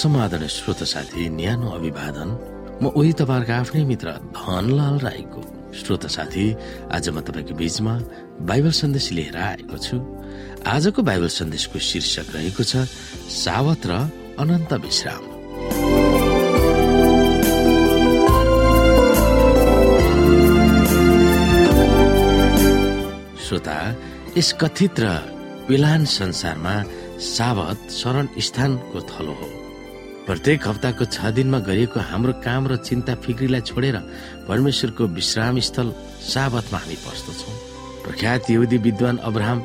समाधान श्रोत साथी न्यानो अभिवादन। म उही तपाईँहरूको आफ्नै मित्र धनलाल राईको श्रोत साथी। आज म तपाईँको बीचमा बाइबल सन्देश लिएर आएको छु। आजको बाइबल सन्देशको शीर्षक रहेको छ सावत र अनन्त विश्राम। श्रोता यस कथित र विलान संसारमा सावत शरण स्थानको थलो हो। प्रत्येक हप्ताको छ दिनमा गरिएको हाम्रो काम र चिन्ता फिक्रीलाई छोडेर परमेश्वरको विश्राम स्थल साबतमा हामी पस्दछौँ। प्रख्यात यहुदी विद्वान अब्राहम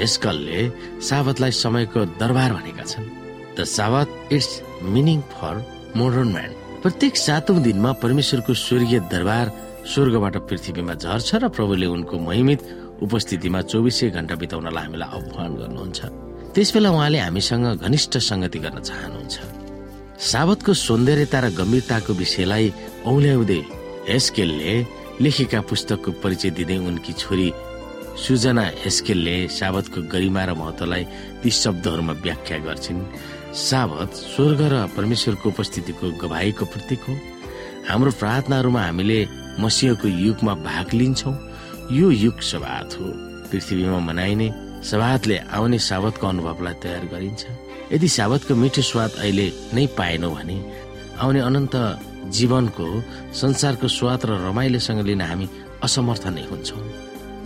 हेस्कलले साबतलाई समयको दरबार भनेका छन्। The Sabbath its meaning for modern man प्रत्येक सातौं दिनमा परमेश्वरको स्वर्गीय दरबार स्वर्गबाट पृथ्वीमा झर्छ र प्रभुले उनको महिमित उपस्थितिमा चौबिसै घण्टा बिताउनलाई हामीलाई आह्वान गर्नुहुन्छ। त्यसबेला उहाँले हामीसँग घनिष्ठ संगति गर्न चाहनुहुन्छ। साबतको सौन्दर्यता र गम्भीरताको विषयलाई औल्याउँदै हेस्केलले लेखेका पुस्तकको परिचय दिँदै उनकी छोरी सुजना हेस्केलले साबतको गरिमा र महत्वलाई ती शब्दहरूमा व्याख्या गर्छिन्। साबत स्वर्ग र परमेश्वरको उपस्थितिको गवाईको प्रतीक हो। हाम्रो प्रार्थनाहरूमा हामीले मसिहको युगमा भाग लिन्छौँ। यो युग सवात हो। पृथ्वीमा मनाइने सवातले आउने साबतको अनुभवलाई तयार गरिन्छ। यदि साबतको मिठो स्वाद अहिले नै पाएनौ भने आउने अनन्त जीवनको संसारको स्वाद र रमाइलोसँग लिन हामी असमर्थ नै हुन्छौँ।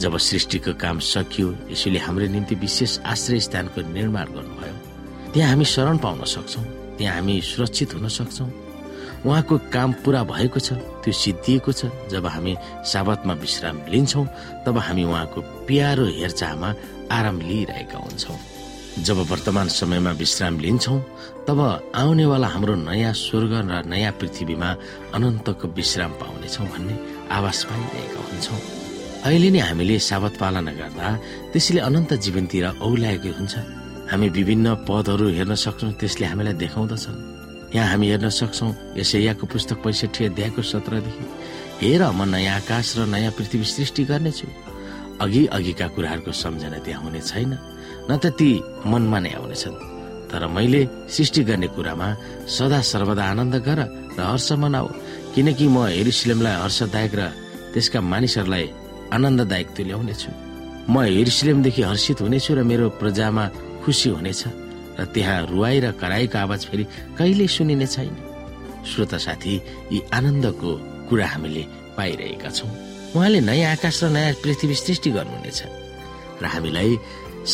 जब सृष्टिको काम सकियो यसैले हाम्रो निम्ति विशेष आश्रय स्थानको निर्माण गर्नुभयो। त्यहाँ हामी शरण पाउन सक्छौँ त्यहाँ हामी सुरक्षित हुन सक्छौँ। उहाँको काम पूरा भएको छ त्यो सिद्धिएको छ। जब हामी साबतमा विश्राम लिन्छौँ तब हामी उहाँको प्यारो हेरचाहमा आराम लिइरहेका हुन्छौँ। जब वर्तमान समयमा विश्राम लिन्छौँ तब आउनेवाला हाम्रो नयाँ स्वर्ग र नयाँ पृथ्वीमा अनन्तको विश्राम पाउनेछौँ भन्ने आवाज पाइरहेका हुन्छौँ। अहिले नै हामीले साबत पालना गर्दा त्यसले अनन्त जीवनतिर औल्याएकै हुन्छ। हामी विभिन्न पदहरू हेर्न सक्छौँ त्यसले हामीलाई देखाउँदछन्। यहाँ हामी हेर्न सक्छौँ यसैयाको पुस्तक पैँसठी अध्यायको सत्रदेखि हेर म नयाँ आकाश र नयाँ पृथ्वी सृष्टि गर्नेछु। अघि अघिका कुराहरूको सम्झना त्यहाँ हुने छैन। न त ती मनमा नै आउनेछन्। तर मैले सृष्टि गर्ने कुरामा सदा सर्वदा आनन्द गर र हर्ष मनाऊ। किनकि म हेरिसिलेमलाई हर्षदायक र त्यसका मानिसहरूलाई आनन्ददायक तुल्याउनेछु। म हेरिसिलेमदेखि हर्षित हुनेछु र मेरो प्रजामा खुसी हुनेछ र त्यहाँ रुवाई र कराईको आवाज फेरि कहिले सुनिने छैन। श्रोता साथी यी आनन्दको कुरा हामीले पाइरहेका छौँ। उहाँले नयाँ आकाश र नयाँ पृथ्वी सृष्टि गर्नुहुनेछ। र हामीलाई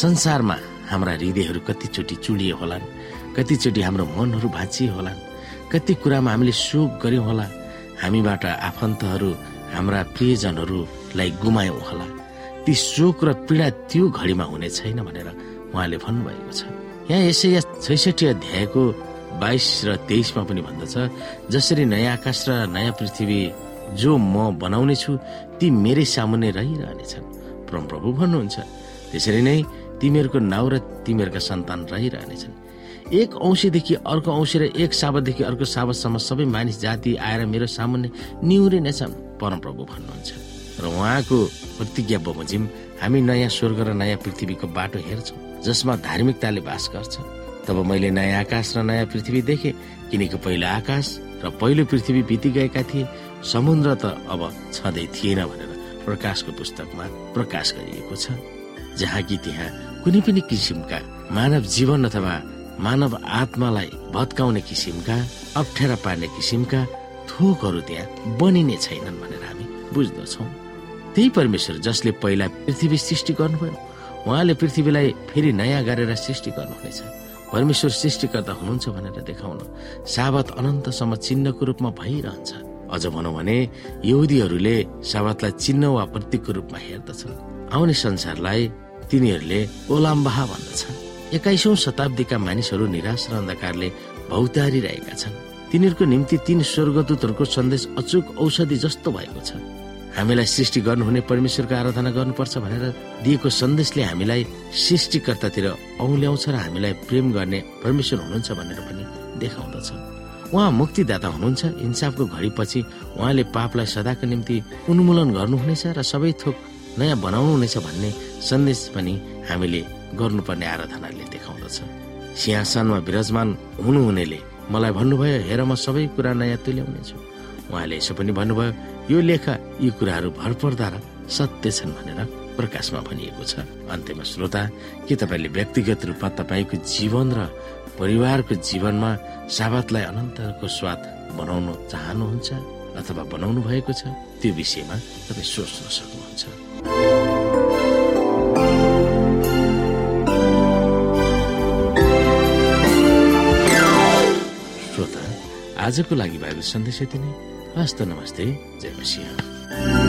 संसारमा हाम्रा हृदयहरू कतिचोटि चुडिए होलान् कतिचोटि हाम्रो मनहरू भाँचिए होलान् कति कुरामा हामीले सुख गर्यौँ होला हामीबाट आफन्तहरू हाम्रा प्रियजनहरूलाई गुमायौँ होला। ती शोक र पीडा त्यो घडीमा हुने छैन भनेर उहाँले भन्नुभएको छ। यहाँ यसै छैसठी अध्यायको बाइस र तेइसमा पनि भन्दछ जसरी नयाँ आकाश र नयाँ पृथ्वी जो म बनाउने छु ती मेरै सामुन्ने रहिरहनेछन्। परमप्रभु भन्नुहुन्छ। त्यसरी नै तिमीहरूको नाउँ र तिमीहरूका सन्तान रहिरहनेछन्। एक औँसीदेखि अर्को औँसी र एक साबतदेखि अर्को साबतसम्म सबै मानिस जाति आएर मेरो सामुन्ने निहुरिनेछन् परमप्रभु भन्नुहुन्छ। र उहाँको प्रतिज्ञा बमोजिम हामी नयाँ स्वर्ग र नयाँ पृथ्वीको बाटो हेर्छौँ जसमा धार्मिकताले बास गर्छ। तब मैले नयाँ आकाश र नयाँ पृथ्वी देखेँ किनकि पहिलो आकाश र पहिलो पृथ्वी बिति गएका थिए समुद्र त अब छँदै थिएन भनेर। प्रकाशको पुस्तकमा प्रकाश गरिएको छ जहाँ कि त्यहाँ कुनै पनि किसिमका मानव जीवन अथवा मानव आत्मालाई भत्काउने किसिमका अप्ठ्यारा पार्ने किसिमका थोकहरू त्यहाँ बनिने छैनन् भनेर हामी बुझ्दछौ। त्यही परमेश्वर जसले पहिला पृथ्वी सृष्टि गर्नुभयो उहाँले पृथ्वीलाई फेरि नयाँ गरेर सृष्टि गर्नुहुनेछ। परमेश्वर सृष्टिकर्ता हुनुहुन्छ भनेर देखाउन साबत अनन्तसम्म चिन्हको रूपमा भइरहन्छ। अझ भनौँ भने यहुदीहरूले साबतलाई चिन्ह वा प्रतीकको रूपमा हेर्दछन्। आउने संसारलाई तिनीहरूले ओलाम्बाहा भन्दछ एक्काइसौँ शताब्दीका मानिसहरू निराश र अन्धकारले भौतारिरहेका छन्। तिनीहरूको निम्ति तीन स्वर्गदूतहरूको सन्देश अचुक औषधि जस्तो भएको छ। हामीलाई सृष्टि गर्नुहुने परमेश्वरको आराधना गर्नुपर्छ भनेर दिएको सन्देशले हामीलाई सृष्टिकर्तातिर औल्याउँछ र हामीलाई प्रेम गर्ने परमेश्वर हुनुहुन्छ भनेर पनि देखाउँदछ। उहाँ मुक्तिदाता हुनुहुन्छ। इन्साफको घडीपछि उहाँले पापलाई सदाको निम्ति उन्मूलन गर्नुहुनेछ र सबै थोक नयाँ बनाउनुहुनेछ भन्ने सन्देश पनि हामीले गर्नुपर्ने आराधनाले देखाउँदछ। सिंहासनमा विराजमान हुनुहुनेले मलाई भन्नुभयो हेर म सबै कुरा नयाँ तुल्याउनेछु। उहाँले यसो पनि भन्नुभयो यो लेखा यी कुराहरू भरपर्दा र सत्य छन् भनेर प्रकाशमा भनिएको छ। अन्त्यमा श्रोता के तपाईँले व्यक्तिगत रूपमा तपाईँको जीवन र परिवारको जीवनमा साबतलाई अनन्तको स्वाद बनाउन चाहनुहुन्छ अथवा बनाउनु भएको छ त्यो विषयमा तपाईँ सोच्न सक्नुहुन्छ। श्रोता आजको लागि भएको सन्देश यति नै। हस्त नमस्ते जय मसिंह।